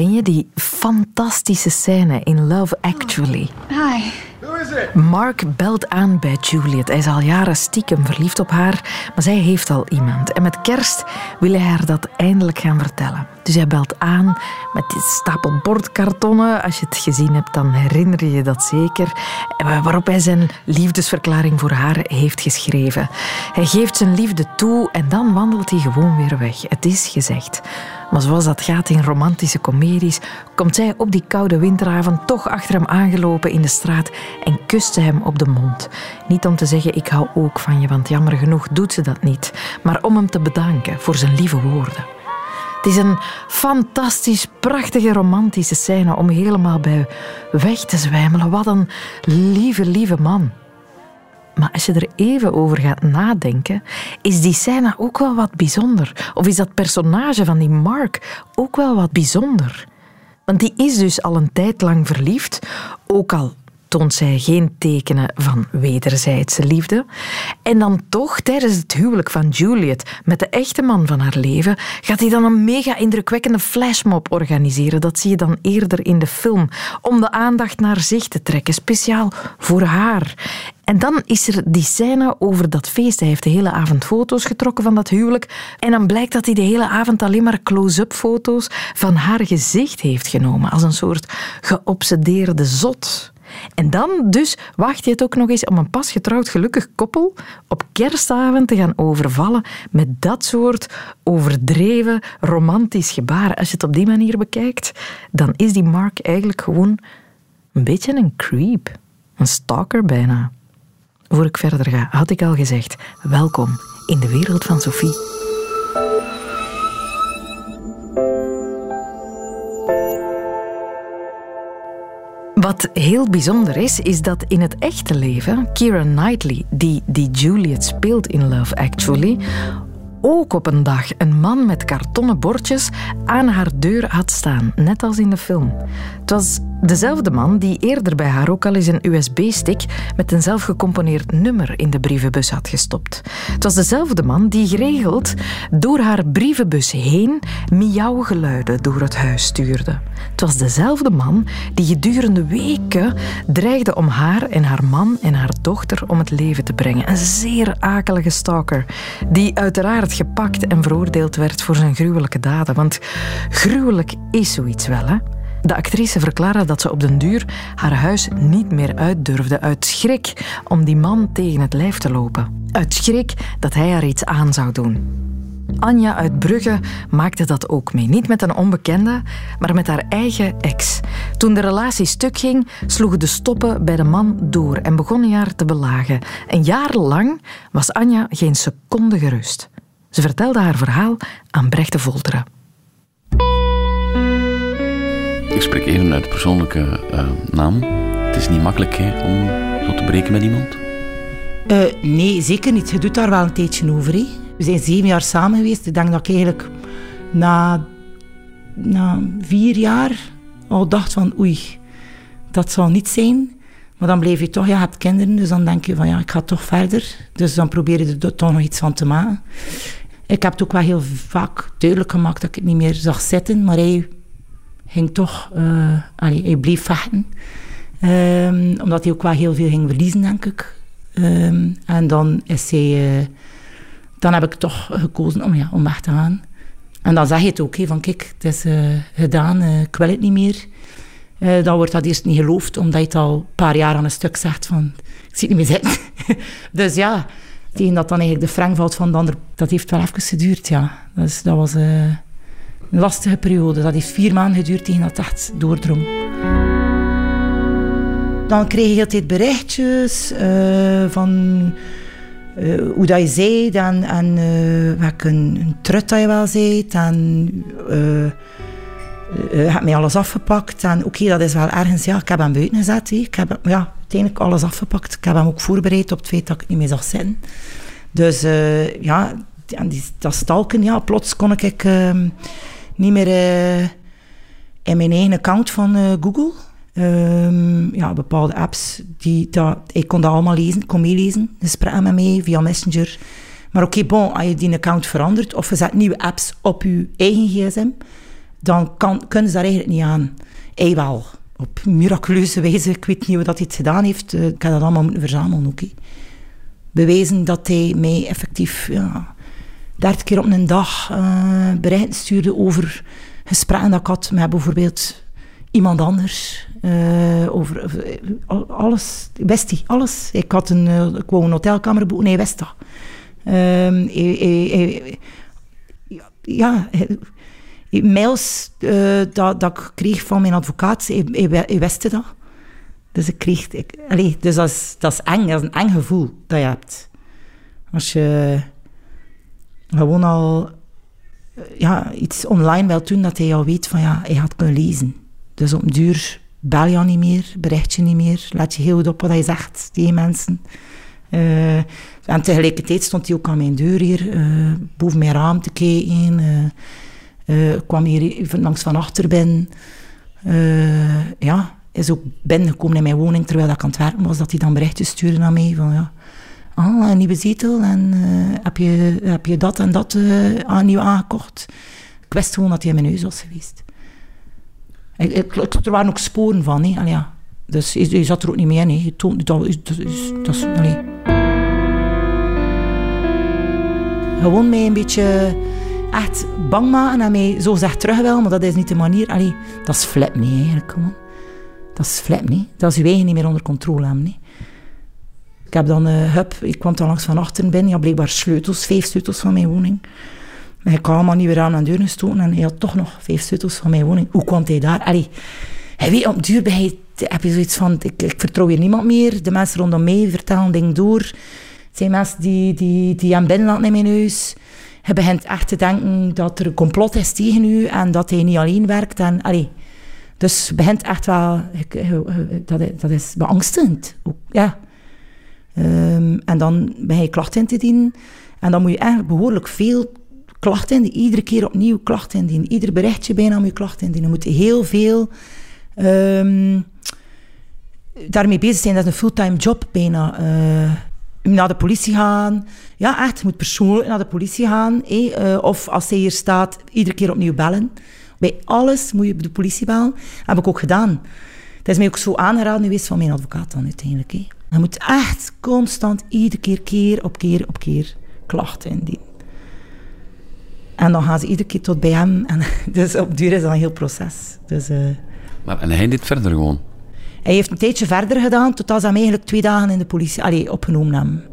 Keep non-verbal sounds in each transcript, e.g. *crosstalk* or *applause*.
Ken je die fantastische scène in Love Actually? Hi. Mark belt aan bij Juliet. Hij is al jaren stiekem verliefd op haar, maar zij heeft al iemand. En met kerst wil hij haar dat eindelijk gaan vertellen. Dus hij belt aan met die stapel bordkartonnen. Als je het gezien hebt, dan herinner je je dat zeker. Waarop hij zijn liefdesverklaring voor haar heeft geschreven. Hij geeft zijn liefde toe en dan wandelt hij gewoon weer weg. Het is gezegd. Maar zoals dat gaat in romantische comedies, komt zij op die koude winteravond toch achter hem aangelopen in de straat en kuste hem op de mond. Niet om te zeggen ik hou ook van je, want jammer genoeg doet ze dat niet, maar om hem te bedanken voor zijn lieve woorden. Het is een fantastisch, prachtige, romantische scène om helemaal bij weg te zwijmelen. Wat een lieve, lieve man. Maar als je er even over gaat nadenken, is die scène ook wel wat bijzonder. Of is dat personage van die Mark ook wel wat bijzonder? Want die is dus al een tijd lang verliefd, ook al toont zij geen tekenen van wederzijdse liefde. En dan toch, tijdens het huwelijk van Juliet met de echte man van haar leven, gaat hij dan een mega indrukwekkende flashmob organiseren. Dat zie je dan eerder in de film, om de aandacht naar zich te trekken, speciaal voor haar. En dan is er die scène over dat feest. Hij heeft de hele avond foto's getrokken van dat huwelijk. En dan blijkt dat hij de hele avond alleen maar close-up foto's van haar gezicht heeft genomen. Als een soort geobsedeerde zot. En dan dus wacht je het ook nog eens om een pas getrouwd gelukkig koppel op kerstavond te gaan overvallen met dat soort overdreven romantisch gebaar. Als je het op die manier bekijkt, dan is die Mark eigenlijk gewoon een beetje een creep. Een stalker bijna. Voor ik verder ga, had ik al gezegd, welkom in de wereld van Sophie. Wat heel bijzonder is, is dat in het echte leven Keira Knightley, die, die Juliet speelt in Love Actually, ook op een dag een man met kartonnen bordjes aan haar deur had staan, net als in de film. Het was dezelfde man die eerder bij haar ook al eens een USB-stick met een zelfgecomponeerd nummer in de brievenbus had gestopt. Het was dezelfde man die geregeld door haar brievenbus heen miauwgeluiden door het huis stuurde. Het was dezelfde man die gedurende weken dreigde om haar en haar man en haar dochter om het leven te brengen. Een zeer akelige stalker, die uiteraard gepakt en veroordeeld werd voor zijn gruwelijke daden. Want gruwelijk is zoiets wel, hè? De actrice verklaarde dat ze op den duur haar huis niet meer uit durfde uit schrik om die man tegen het lijf te lopen. Uit schrik dat hij haar iets aan zou doen. Anja uit Brugge maakte dat ook mee. Niet met een onbekende, maar met haar eigen ex. Toen de relatie stuk ging, sloegen de stoppen bij de man door en begon hij haar te belagen. Een jaar lang was Anja geen seconde gerust. Ze vertelde haar verhaal aan Brecht de Volteren. Ik spreek even uit persoonlijke uh, naam. Het is niet makkelijk hè, om zo te breken met iemand. Uh, nee, zeker niet. Je doet daar wel een tijdje over. Hè. We zijn zeven jaar samen geweest. Ik denk dat ik eigenlijk na, na vier jaar al dacht van oei, dat zal niet zijn. Maar dan blijf je toch, ja, je hebt kinderen, dus dan denk je van ja, ik ga toch verder. Dus dan probeer je er toch nog iets van te maken. Ik heb het ook wel heel vaak duidelijk gemaakt dat ik het niet meer zag zitten, maar hij ging toch, allee, hij bleef vechten. Um, omdat hij ook wel heel veel ging verliezen, denk ik. Um, en dan is hij, uh, dan heb ik toch gekozen om, ja, om weg te gaan. En dan zeg je het ook, van kijk, het is uh, gedaan, ik wil het niet meer. dan wordt dat eerst niet geloofd, omdat je het al een paar jaar aan een stuk zegt van, ik zie het niet meer zitten. *laughs* dus ja, tegen dat dan eigenlijk de frank valt van de dat heeft wel even geduurd, ja. Dus dat was een lastige periode. Dat heeft vier maanden geduurd tegen dat echt doordrong. Dan kreeg je altijd berichtjes uh, van uh, hoe dat je zei en, en welke een, trut dat je wel zei. En hebt mij alles afgepakt. En oké, dat is wel ergens, ja, ik heb hem buiten gezet. Ik heb ja, uiteindelijk alles afgepakt. Ik heb hem ook voorbereid op het feit dat ik niet meer zag zitten. Dus ja, die, dat stalken, ja, plots kon ik... Uh, niet meer uh, in mijn eigen account van uh, Google. Um, ja, bepaalde apps, die, dat, ik kon dat allemaal lezen, kon meelezen. Spraken met mij via Messenger. Maar oké, bon, als je die account verandert of je zet nieuwe apps op je eigen gsm, dan kan, kunnen ze daar eigenlijk niet aan. Hij wel. Op miraculeuze wijze, ik weet niet hoe dat hij het gedaan heeft. Eh, ik heb dat allemaal moeten verzamelen ook. Dat hij mij effectief ja, 30 keer op een dag uh, stuurde over gesprekken dat ik had met bijvoorbeeld iemand anders. Uh, over, alles. Wist hij, alles. Ik had een, uh, ik wou een hotelkamer boeken, wist. Um, hij, hij, ja, mails uh, dat, dat ik kreeg van mijn advocaat, hij, wist dat. Dus ik kreeg... Ik, dus dat is, dat is eng, dat is een eng gevoel dat je hebt. Als je gewoon al ja, iets online wil doen, dat hij al weet van ja, hij gaat kunnen lezen. Dus op duur bel je niet meer, bericht je niet meer, laat je heel goed op wat hij zegt tegen mensen. Uh, en tegelijkertijd stond hij ook aan mijn deur hier, boven mijn raam te kijken. Uh, kwam hier langs van achter binnen. ja, is ook binnengekomen in mijn woning terwijl ik aan het werken was, dat hij dan berichtjes stuurde naar mij van ja, ah, een nieuwe zetel en heb, je, heb je dat en dat nieuw aangekocht. Ik wist gewoon dat hij in mijn huis was geweest. Ik, ik, er waren ook sporen van, hè. Allee, ja. Dus je, zat er ook niet meer in. Je toont, dat, is, dat is, dat. Gewoon mij een beetje echt bang maken en mij zo zegt terug wel, maar dat is niet de manier. Allee, dat is flip niet eigenlijk gewoon. Dat is flip niet. Dat is je eigen niet meer onder controle hebben. Ik heb dan, uh, hup, ik kwam dan langs van achteren binnen, ja, blijkbaar sleutels, vijf sleutels van mijn woning. Maar hij kwam allemaal niet weer aan de deur gestoten en hij had toch nog vijf sleutels van mijn woning. Hoe kwam hij daar? Allee, hij weet, op duur bij heb je zoiets van, ik, ik, vertrouw hier niemand meer. De mensen rondom mij vertellen dingen door. Het zijn mensen die, die, die hem binnen in mijn huis. Hij begint echt te denken dat er een complot is tegen u en dat hij niet alleen werkt. En, allee, dus begint echt wel, dat, dat is beangstigend. ja. Um, en dan ben je klachten in te dienen. En dan moet je echt behoorlijk veel klachten indienen. Iedere keer opnieuw klachten indienen. Ieder berichtje bijna moet je klachten indienen. Je moet heel veel um, daarmee bezig zijn. Dat is een fulltime job bijna. Uh, naar de politie gaan. Ja, echt. Je moet persoonlijk naar de politie gaan. Uh, of als hij hier staat, iedere keer opnieuw bellen. Bij alles moet je de politie bellen. Dat heb ik ook gedaan. Dat is mij ook zo aangeraden geweest van mijn advocaat dan uiteindelijk. Hè. Je moet echt constant, iedere keer, keer op keer op keer klachten indienen. En dan gaan ze iedere keer tot bij hem. En *laughs* dus op duur is dat een heel proces. Dus, uh... maar, en hij deed verder gewoon? Hij heeft een tijdje verder gedaan, totdat ze hem eigenlijk twee dagen in de politie allee, opgenomen hebben.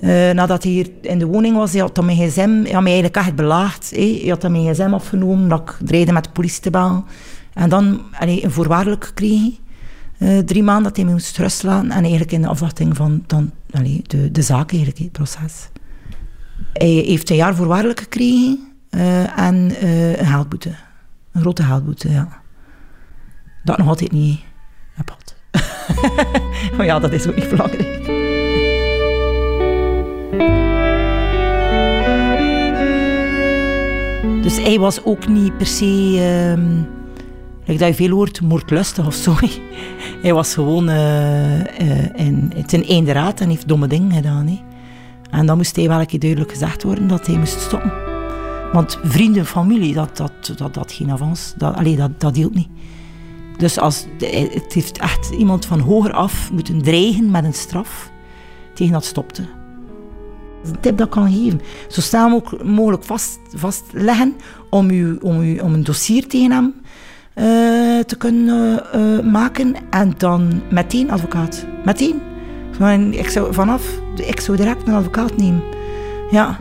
Uh, nadat hij hier in de woning was, hij had mijn gsm, hij had mij eigenlijk echt belaagd. Hij had dan mijn gsm afgenomen, dat ik dreigde met de politie te bellen. En dan een voorwaardelijk gekregen. Uh, drie maanden dat hij me moest rust laten. En eigenlijk in de afwachting van dan, de, de zaak, eigenlijk, het proces. Hij heeft een jaar voorwaardelijk gekregen. Uh, en uh, een geldboete. Een grote geldboete, ja. Dat nog altijd niet gehad. *laughs* maar ja, dat is ook niet belangrijk. Dus hij was ook niet per se, um, like dat je veel hoort, moordlustig of zo. *laughs* hij was gewoon uh, uh, in, ten einde raad en heeft domme dingen gedaan. En dan moest hij wel een keer duidelijk gezegd worden dat hij moest stoppen. Want vrienden, familie, dat, dat, dat, dat geen avans, dat, dat, dat hield niet. Dus als, het heeft echt iemand van hoger af moeten dreigen met een straf tegen dat stopte. Een tip dat ik kan geven. Zo snel mogelijk vast, vastleggen om, u, om, u, om een dossier tegen hem uh, te kunnen uh, maken. En dan meteen advocaat. Meteen. Ik zou, vanaf, ik zou direct een advocaat nemen. Ja.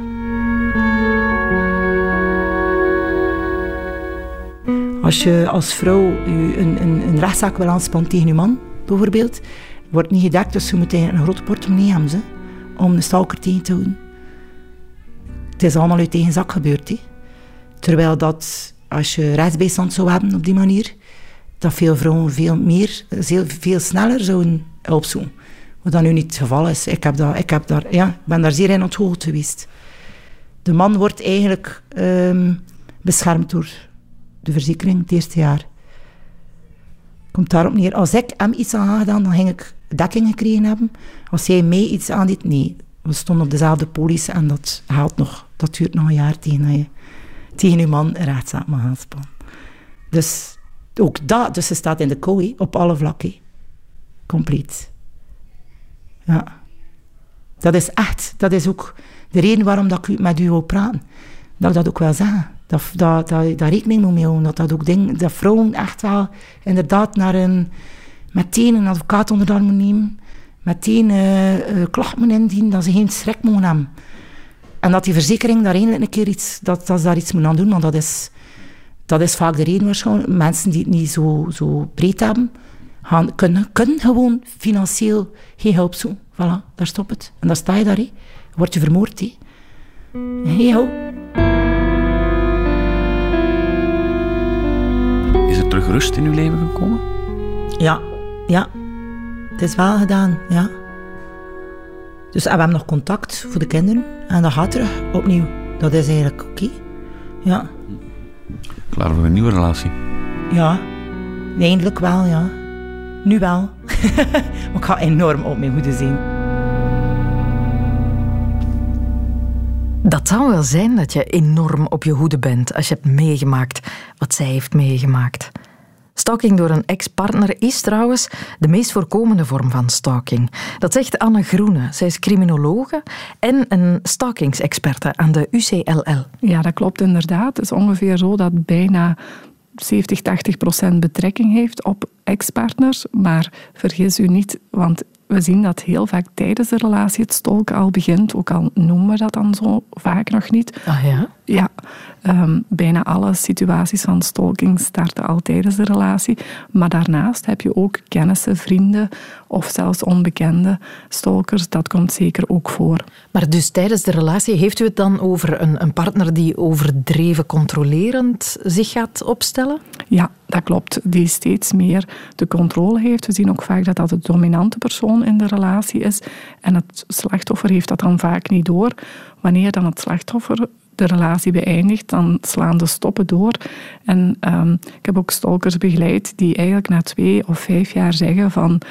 Als je als vrouw een, een, een rechtszaak wil aanspannen tegen je man, bijvoorbeeld, wordt niet gedekt, dus je moet een grote portemonnee hebben ze, om de stalker tegen te houden. Het is allemaal uit eigen zak gebeurd. Terwijl dat, als je rechtsbijstand zou hebben op die manier, dat veel vrouwen veel meer, veel, veel sneller zouden opzoeken. Wat dat nu niet het geval is. Ik, heb dat, ik, heb daar, ja, ben daar zeer in onthoogd geweest. De man wordt eigenlijk um, beschermd door de verzekering het eerste jaar. Komt daarop neer. Als ik hem iets aan gedaan, dan ging ik dekking gekregen hebben. Als jij mij iets aandeed, nee. We stonden op dezelfde police en dat haalt nog. Dat duurt nog een jaar tegen je tegen je man een rechtszaak mag aanspannen. Dus ook dat, dus ze staat in de kooi op alle vlakken. Compleet. Ja. Dat is echt, dat is ook de reden waarom dat ik met u wil praten. Dat ik dat ook wel zeg. Dat, dat, dat, dat rekening moet mee houden. Dat, dat ook ding, dat vrouwen echt wel inderdaad naar een, meteen een advocaat onder de moeten nemen. Meteen uh, klacht moeten indienen, dat ze geen schrik mogen hebben. En dat die verzekering daar eindelijk een keer iets, dat, dat daar iets moeten aan doen, want dat is, dat is vaak de reden waarschijnlijk. Mensen die het niet zo, zo breed hebben, gaan, kunnen, kunnen gewoon financieel geen hulp zoeken. Voilà, daar stopt het. En dan sta je daar, he. word je vermoord. He. Hey. Is er terug rust in uw leven gekomen? Ja, ja. Het is wel gedaan, ja. Dus we hebben nog contact voor de kinderen. En dat gaat terug, opnieuw. Dat is eigenlijk oké. Ja. Klaar voor een nieuwe relatie? Ja. Eindelijk wel, ja. Nu wel. *laughs* maar ik ga enorm op mijn hoede zien. Dat zou wel zijn dat je enorm op je hoede bent als je hebt meegemaakt wat zij heeft meegemaakt. Stalking door een ex-partner is trouwens de meest voorkomende vorm van stalking. Dat zegt Anne Groene. Zij is criminologe en een stalkingsexperte aan de UCLL. Ja, dat klopt inderdaad. Het is ongeveer zo dat bijna 70, 80 procent betrekking heeft op ex-partners. Maar vergis u niet, want we zien dat heel vaak tijdens de relatie het stolken al begint, ook al noemen we dat dan zo vaak nog niet. Ah ja? Ja, um, bijna alle situaties van stalking starten al tijdens de relatie. Maar daarnaast heb je ook kennissen, vrienden of zelfs onbekende stalkers. Dat komt zeker ook voor. Maar dus tijdens de relatie, heeft u het dan over een, een partner die overdreven controlerend zich gaat opstellen? Ja, dat klopt. Die steeds meer de controle heeft. We zien ook vaak dat dat de dominante persoon in de relatie is. En het slachtoffer heeft dat dan vaak niet door. Wanneer dan het slachtoffer de relatie beëindigt, dan slaan de stoppen door. En um, ik heb ook stalkers begeleid die eigenlijk na twee of vijf jaar zeggen van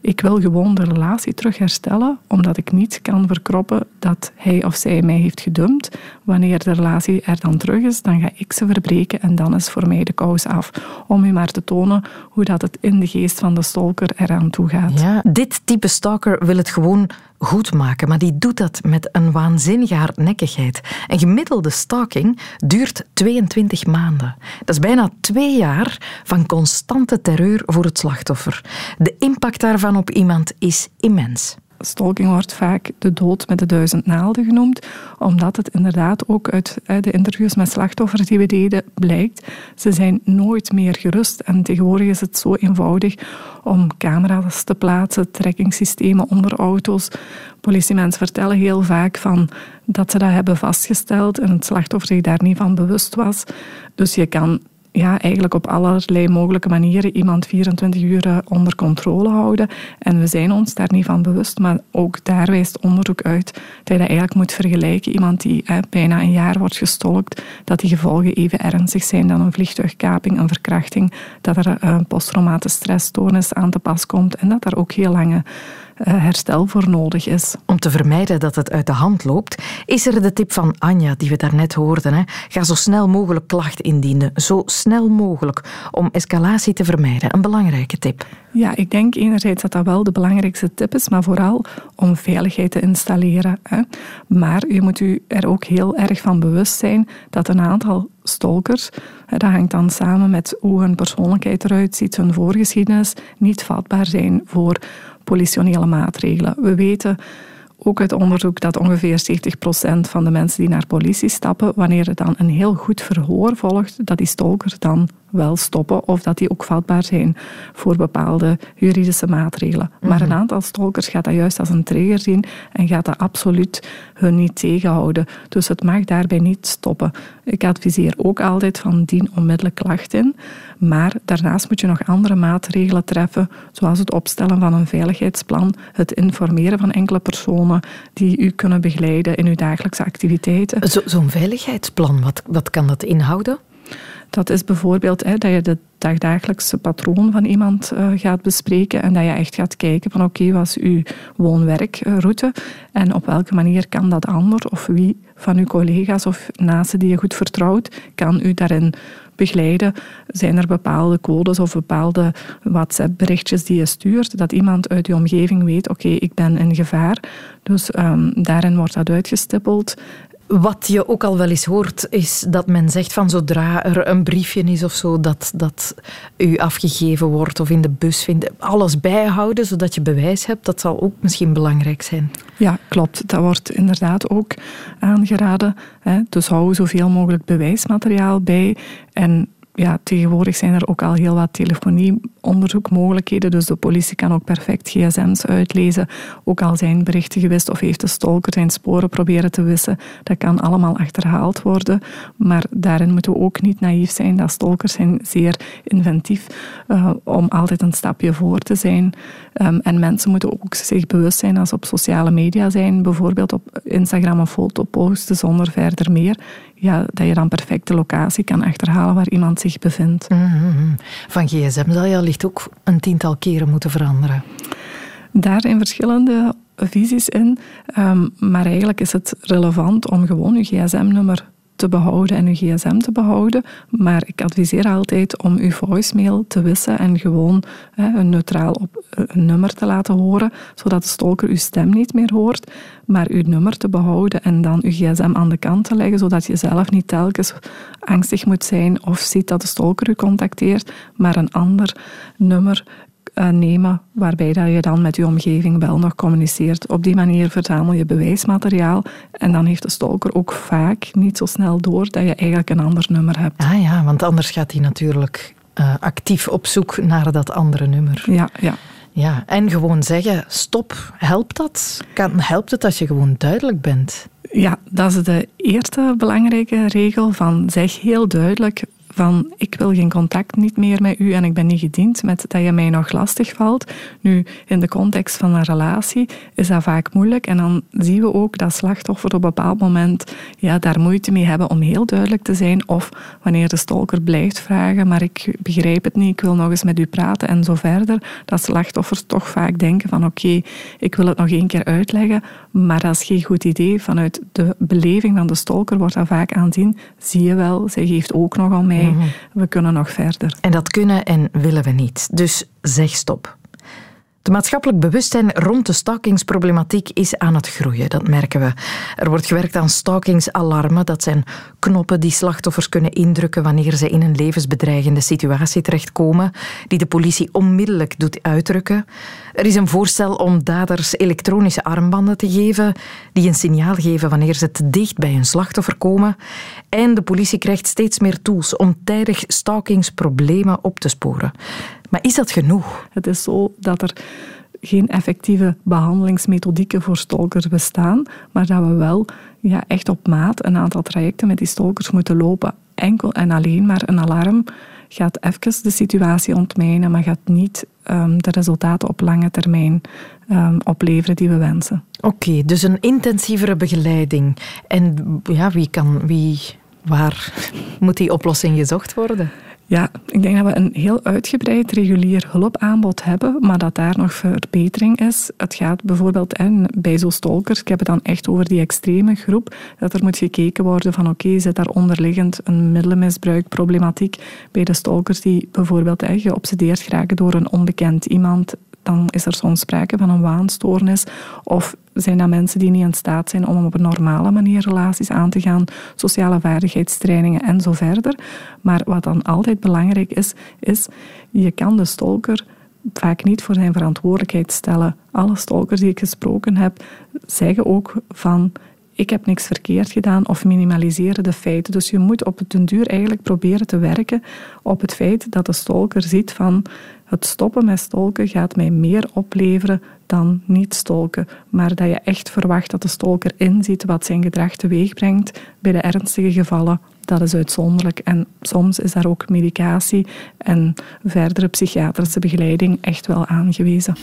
ik wil gewoon de relatie terug herstellen, omdat ik niet kan verkroppen dat hij of zij mij heeft gedumpt. Wanneer de relatie er dan terug is, dan ga ik ze verbreken en dan is voor mij de kous af. Om u maar te tonen hoe dat het in de geest van de stalker eraan toe gaat. Ja, dit type stalker wil het gewoon goed maken, maar die doet dat met een waanzinnige hardnekkigheid. Een gemiddelde stalking duurt 22 maanden. Dat is bijna twee jaar van constante terreur voor het slachtoffer. De impact daarvan op iemand is immens. Stalking wordt vaak de dood met de duizend naalden genoemd, omdat het inderdaad ook uit de interviews met slachtoffers die we deden blijkt. Ze zijn nooit meer gerust en tegenwoordig is het zo eenvoudig om camera's te plaatsen, trekkingsystemen onder auto's. Politiemensen vertellen heel vaak van dat ze dat hebben vastgesteld en het slachtoffer zich daar niet van bewust was. Dus je kan ja, eigenlijk op allerlei mogelijke manieren iemand 24 uur eh, onder controle houden. En we zijn ons daar niet van bewust, maar ook daar wijst onderzoek uit dat je dat eigenlijk moet vergelijken. Iemand die eh, bijna een jaar wordt gestolkt, dat die gevolgen even ernstig zijn dan een vliegtuigkaping, een verkrachting, dat er een eh, posttraumatische stressstoornis aan te pas komt en dat er ook heel lange herstel voor nodig is. Om te vermijden dat het uit de hand loopt, is er de tip van Anja die we daarnet hoorden. Hè? Ga zo snel mogelijk klacht indienen. Zo snel mogelijk om escalatie te vermijden. Een belangrijke tip. Ja, ik denk enerzijds dat dat wel de belangrijkste tip is, maar vooral om veiligheid te installeren. Hè. Maar je moet u er ook heel erg van bewust zijn dat een aantal stalkers, dat hangt dan samen met hoe hun persoonlijkheid eruit ziet, hun voorgeschiedenis, niet vatbaar zijn voor politionele maatregelen. We weten ook uit onderzoek dat ongeveer 70% van de mensen die naar politie stappen, wanneer er dan een heel goed verhoor volgt, dat die stalkers dan wel stoppen of dat die ook vatbaar zijn voor bepaalde juridische maatregelen. Maar een mhm. aantal stalkers gaat dat juist als een trigger zien en gaat dat absoluut hun niet tegenhouden. Dus het mag daarbij niet stoppen. Ik adviseer ook altijd van dien onmiddellijk klacht in. Maar daarnaast moet je nog andere maatregelen treffen, zoals het opstellen van een veiligheidsplan, het informeren van enkele personen die u kunnen begeleiden in uw dagelijkse activiteiten. Zo'n veiligheidsplan, wat, wat kan dat inhouden? Dat is bijvoorbeeld hè, dat je de dagdagelijkse patroon van iemand uh, gaat bespreken en dat je echt gaat kijken van oké, wat is uw woon-werkroute en op welke manier kan dat ander of wie van uw collega's of naasten die je goed vertrouwt, kan u daarin begeleiden, zijn er bepaalde codes of bepaalde WhatsApp-berichtjes die je stuurt, dat iemand uit je omgeving weet, oké, ik ben in gevaar. Dus um, daarin wordt dat uitgestippeld. Wat je ook al wel eens hoort, is dat men zegt van zodra er een briefje is of zo dat, dat u afgegeven wordt of in de bus vindt, alles bijhouden zodat je bewijs hebt, dat zal ook misschien belangrijk zijn. Ja, klopt. Dat wordt inderdaad ook aangeraden. Dus hou zoveel mogelijk bewijsmateriaal bij en ja, tegenwoordig zijn er ook al heel wat telefonieonderzoekmogelijkheden. Dus de politie kan ook perfect gsm's uitlezen. Ook al zijn berichten gewist of heeft de stalker zijn sporen proberen te wissen. Dat kan allemaal achterhaald worden. Maar daarin moeten we ook niet naïef zijn. Dat stalkers zijn zeer inventief uh, om altijd een stapje voor te zijn. Um, en mensen moeten ook zich bewust zijn als ze op sociale media zijn. Bijvoorbeeld op Instagram een foto posten zonder verder meer ja, dat je dan perfect de locatie kan achterhalen waar iemand zich bevindt. Mm-hmm. Van gsm zal je allicht ook een tiental keren moeten veranderen. Daar zijn verschillende visies in, um, maar eigenlijk is het relevant om gewoon je gsm-nummer te behouden en uw gsm te behouden. Maar ik adviseer altijd om uw voicemail te wissen en gewoon hè, een neutraal op, een nummer te laten horen, zodat de stalker uw stem niet meer hoort, maar uw nummer te behouden en dan uw gsm aan de kant te leggen, zodat je zelf niet telkens angstig moet zijn of ziet dat de stalker u contacteert, maar een ander nummer uh, nemen, waarbij dat je dan met je omgeving wel nog communiceert. Op die manier verzamel je bewijsmateriaal en dan heeft de stalker ook vaak niet zo snel door dat je eigenlijk een ander nummer hebt. Ah ja, want anders gaat hij natuurlijk uh, actief op zoek naar dat andere nummer. Ja, ja. Ja, en gewoon zeggen, stop, helpt dat? Kan, helpt het als je gewoon duidelijk bent? Ja, dat is de eerste belangrijke regel van zeg heel duidelijk van ik wil geen contact niet meer met u en ik ben niet gediend met dat je mij nog lastig valt. Nu, in de context van een relatie is dat vaak moeilijk en dan zien we ook dat slachtoffers op een bepaald moment ja, daar moeite mee hebben om heel duidelijk te zijn of wanneer de stalker blijft vragen, maar ik begrijp het niet, ik wil nog eens met u praten en zo verder, dat slachtoffers toch vaak denken van oké, ik wil het nog één keer uitleggen, maar dat is geen goed idee. Vanuit de beleving van de stalker wordt dat vaak aanzien, zie je wel, zij geeft ook nog aan mij Mhm. we kunnen nog verder. En dat kunnen en willen we niet. Dus zeg stop. De maatschappelijk bewustzijn rond de stalkingsproblematiek is aan het groeien, dat merken we. Er wordt gewerkt aan stalkingsalarmen. Dat zijn knoppen die slachtoffers kunnen indrukken wanneer ze in een levensbedreigende situatie terechtkomen, die de politie onmiddellijk doet uitdrukken. Er is een voorstel om daders elektronische armbanden te geven, die een signaal geven wanneer ze te dicht bij een slachtoffer komen. En de politie krijgt steeds meer tools om tijdig stalkingsproblemen op te sporen. Maar is dat genoeg? Het is zo dat er geen effectieve behandelingsmethodieken voor stalkers bestaan, maar dat we wel ja, echt op maat een aantal trajecten met die stalkers moeten lopen. Enkel en alleen maar een alarm gaat even de situatie ontmijnen, maar gaat niet um, de resultaten op lange termijn um, opleveren die we wensen. Oké, dus een intensievere begeleiding. En ja, wie kan, wie, waar *laughs* moet die oplossing gezocht worden? Ja, ik denk dat we een heel uitgebreid regulier hulpaanbod hebben, maar dat daar nog verbetering is. Het gaat bijvoorbeeld en bij zo'n stalkers, ik heb het dan echt over die extreme groep, dat er moet gekeken worden van oké, zit daar onderliggend een middelenmisbruikproblematiek bij de stalkers die bijvoorbeeld eh, geobsedeerd geraken door een onbekend iemand dan is er soms sprake van een waanstoornis. Of zijn dat mensen die niet in staat zijn om op een normale manier relaties aan te gaan, sociale vaardigheidstrainingen en zo verder. Maar wat dan altijd belangrijk is, is je kan de stalker vaak niet voor zijn verantwoordelijkheid stellen. Alle stalkers die ik gesproken heb, zeggen ook van ik heb niks verkeerd gedaan of minimaliseren de feiten. Dus je moet op het duur eigenlijk proberen te werken op het feit dat de stalker ziet van het stoppen met stolken gaat mij meer opleveren dan niet stolken. Maar dat je echt verwacht dat de stolker inziet wat zijn gedrag teweeg brengt bij de ernstige gevallen, dat is uitzonderlijk. En soms is daar ook medicatie en verdere psychiatrische begeleiding echt wel aangewezen.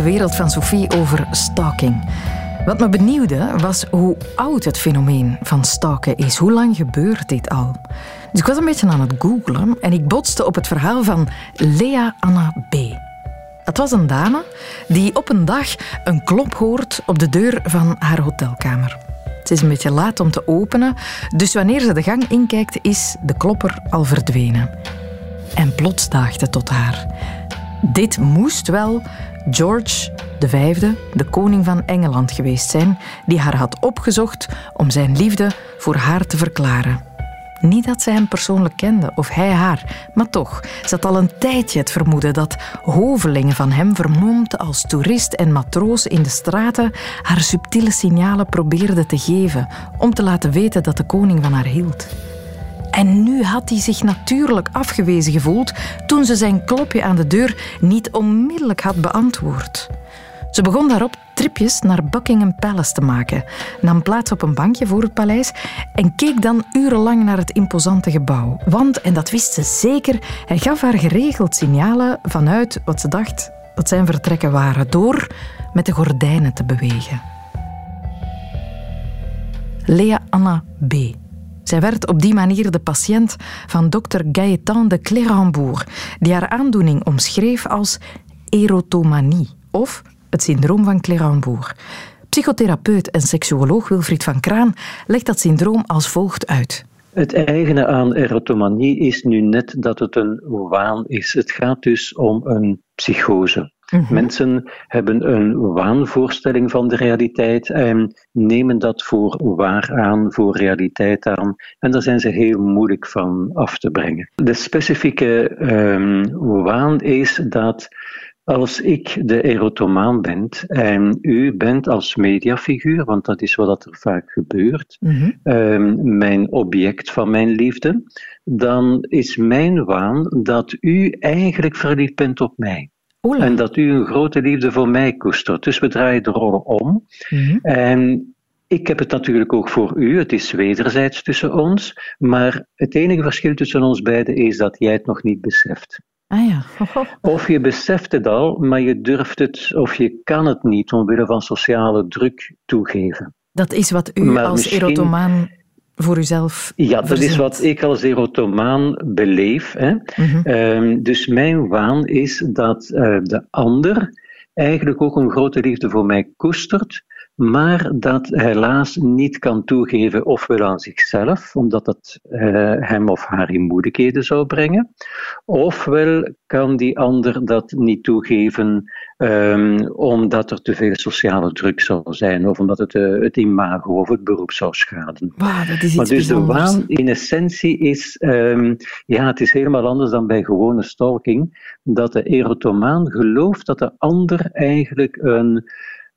De wereld van Sophie over stalking. Wat me benieuwde was hoe oud het fenomeen van stalken is. Hoe lang gebeurt dit al? Dus ik was een beetje aan het googlen en ik botste op het verhaal van Lea Anna B. Het was een dame die op een dag een klop hoort op de deur van haar hotelkamer. Het is een beetje laat om te openen, dus wanneer ze de gang inkijkt, is de klopper al verdwenen. En plots daagde tot haar. Dit moest wel George V, de koning van Engeland geweest zijn, die haar had opgezocht om zijn liefde voor haar te verklaren. Niet dat zij hem persoonlijk kende of hij haar, maar toch, had al een tijdje het vermoeden dat hovelingen van hem, vermomd als toerist en matroos in de straten, haar subtiele signalen probeerden te geven om te laten weten dat de koning van haar hield. En nu had hij zich natuurlijk afgewezen gevoeld toen ze zijn klopje aan de deur niet onmiddellijk had beantwoord. Ze begon daarop tripjes naar Buckingham Palace te maken, nam plaats op een bankje voor het paleis en keek dan urenlang naar het imposante gebouw. Want, en dat wist ze zeker, hij gaf haar geregeld signalen vanuit wat ze dacht dat zijn vertrekken waren, door met de gordijnen te bewegen. Lea Anna B. Zij werd op die manier de patiënt van dokter Gaëtan de Clérambourg, die haar aandoening omschreef als erotomanie of het syndroom van Clérambourg. Psychotherapeut en seksuoloog Wilfried van Kraan legt dat syndroom als volgt uit. Het eigene aan erotomanie is nu net dat het een waan is. Het gaat dus om een psychose. Mhm. Mensen hebben een waanvoorstelling van de realiteit en nemen dat voor waar aan, voor realiteit aan. En daar zijn ze heel moeilijk van af te brengen. De specifieke um, waan is dat als ik de erotomaan ben en u bent als mediafiguur, want dat is wat er vaak gebeurt, mhm. ehm, mijn object van mijn liefde, dan is mijn waan dat u eigenlijk verliefd bent op mij. En dat u een grote liefde voor mij koestert. Dus we draaien de rollen om. Mhm. En ik heb het natuurlijk ook voor u. Het is wederzijds tussen ons. Maar het enige verschil tussen ons beiden is dat jij het nog niet beseft. Ah ja. *laughs* Of je beseft het al, maar je durft het of je kan het niet omwille van sociale druk toegeven. Dat is wat u als erotomaan voor uzelf. Ja, dat is wat ik als erotomaan beleef. Hè. Ehm, dus mijn waan is dat uh, de ander eigenlijk ook een grote liefde voor mij koestert, maar dat helaas niet kan toegeven, ofwel aan zichzelf, omdat dat uh, hem of haar in moeilijkheden zou brengen, ofwel kan die ander dat niet toegeven um, omdat er te veel sociale druk zou zijn, of omdat het uh, het imago of het beroep zou schaden. Wow, dat is iets maar dus bijzonders. de waan in essentie is, um, ja, het is helemaal anders dan bij gewone stalking, dat de erotomaan gelooft dat de ander eigenlijk een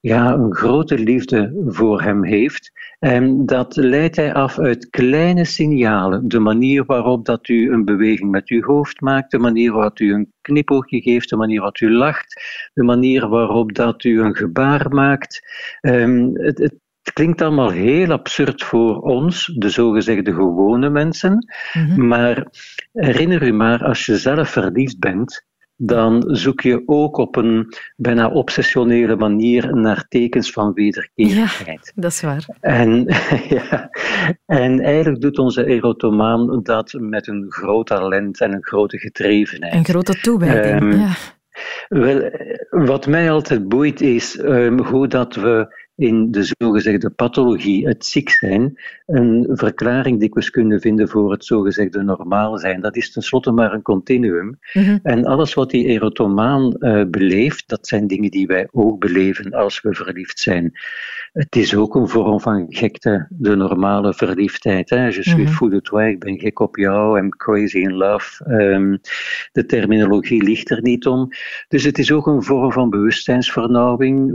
ja, een grote liefde voor hem heeft. En dat leidt hij af uit kleine signalen. De manier waarop dat u een beweging met uw hoofd maakt, de manier waarop u een knipoogje geeft, de manier waarop u lacht, de manier waarop dat u een gebaar maakt. Um, het, het, klinkt allemaal heel absurd voor ons, de zogezegde gewone mensen. Mhm. Maar herinner u maar, als je zelf verliefd bent, dan zoek je ook op een bijna obsessionele manier naar tekens van wederkerigheid. Ja, dat is waar. En, *laughs* ja, en eigenlijk doet onze erotomaan dat met een groot talent en een grote getrevenheid. Een grote toewijding, um, ja. Wel, wat mij altijd boeit is um, hoe dat we in de zogezegde pathologie, het ziek zijn, een verklaring dikwijls kunnen vinden voor het zogezegde normaal zijn. Dat is tenslotte maar een continuum. Mhm. En alles wat die erotomaan uh, beleeft, dat zijn dingen die wij ook beleven als we verliefd zijn. Het is ook een vorm van gekte, de normale verliefdheid. Hè? Je suis mm fou de toi, ik ben gek op jou, I'm crazy in love. Um, de terminologie ligt er niet om. Dus het is ook een vorm van bewustzijnsvernauwing.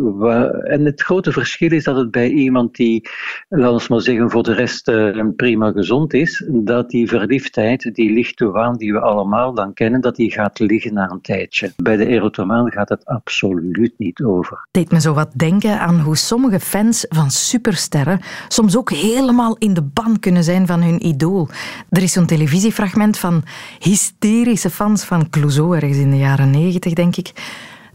En het grote verschil is dat het bij iemand die, laten we maar zeggen, voor de rest uh, prima gezond is, dat die verliefdheid, die lichte waan die we allemaal dan kennen, dat die gaat liggen na een tijdje. Bij de erotomaan gaat het absoluut niet over. Deed me zo wat denken aan hoe sommige fans van supersterren soms ook helemaal in de ban kunnen zijn van hun idool. Er is zo'n televisiefragment van hysterische fans van Clouseau, ergens in de jaren negentig, denk ik.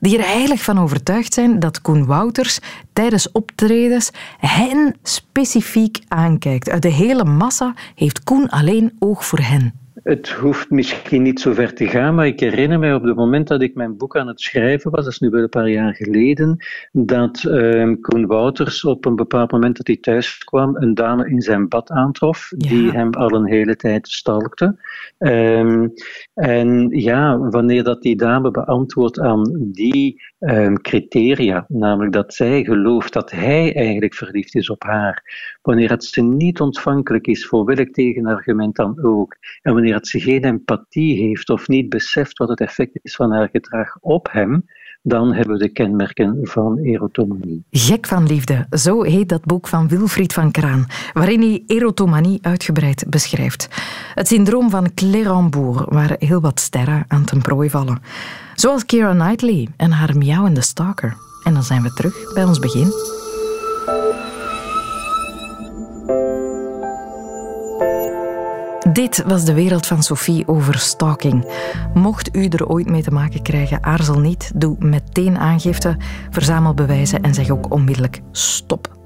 Die er heilig van overtuigd zijn dat Koen Wouters tijdens optredens hen specifiek aankijkt. Uit de hele massa heeft Koen alleen oog voor hen. Het hoeft misschien niet zo ver te gaan, maar ik herinner mij op het moment dat ik mijn boek aan het schrijven was, dat is nu wel een paar jaar geleden, dat uh, Koen Wouters op een bepaald moment dat hij thuis kwam, een dame in zijn bad aantrof, die hem al een hele tijd stalkte. Um, en ja, wanneer dat die dame beantwoordt aan die um, criteria, namelijk dat zij gelooft dat hij eigenlijk verliefd is op haar, wanneer het ze niet ontvankelijk is voor welk tegenargument dan ook, en wanneer dat ze geen empathie heeft of niet beseft wat het effect is van haar gedrag op hem, dan hebben we de kenmerken van erotomanie. Gek van liefde, zo heet dat boek van Wilfried van Kraan, waarin hij erotomanie uitgebreid beschrijft. Het syndroom van Clérambourg, waar heel wat sterren aan ten prooi vallen. Zoals Keira Knightley en haar miauwende stalker. En dan zijn we terug bij ons begin. Dit was de wereld van Sophie over stalking. Mocht u er ooit mee te maken krijgen, aarzel niet. Doe meteen aangifte, verzamel bewijzen en zeg ook onmiddellijk stop.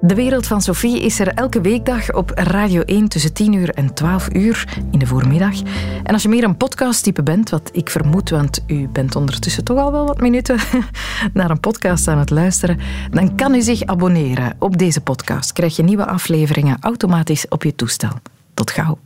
De wereld van Sophie is er elke weekdag op Radio 1 tussen 10 uur en 12 uur in de voormiddag. En als je meer een podcasttype bent, wat ik vermoed, want u bent ondertussen toch al wel wat minuten *laughs* naar een podcast aan het luisteren, dan kan u zich abonneren op deze podcast. Krijg je nieuwe afleveringen automatisch op je toestel. Tot gauw.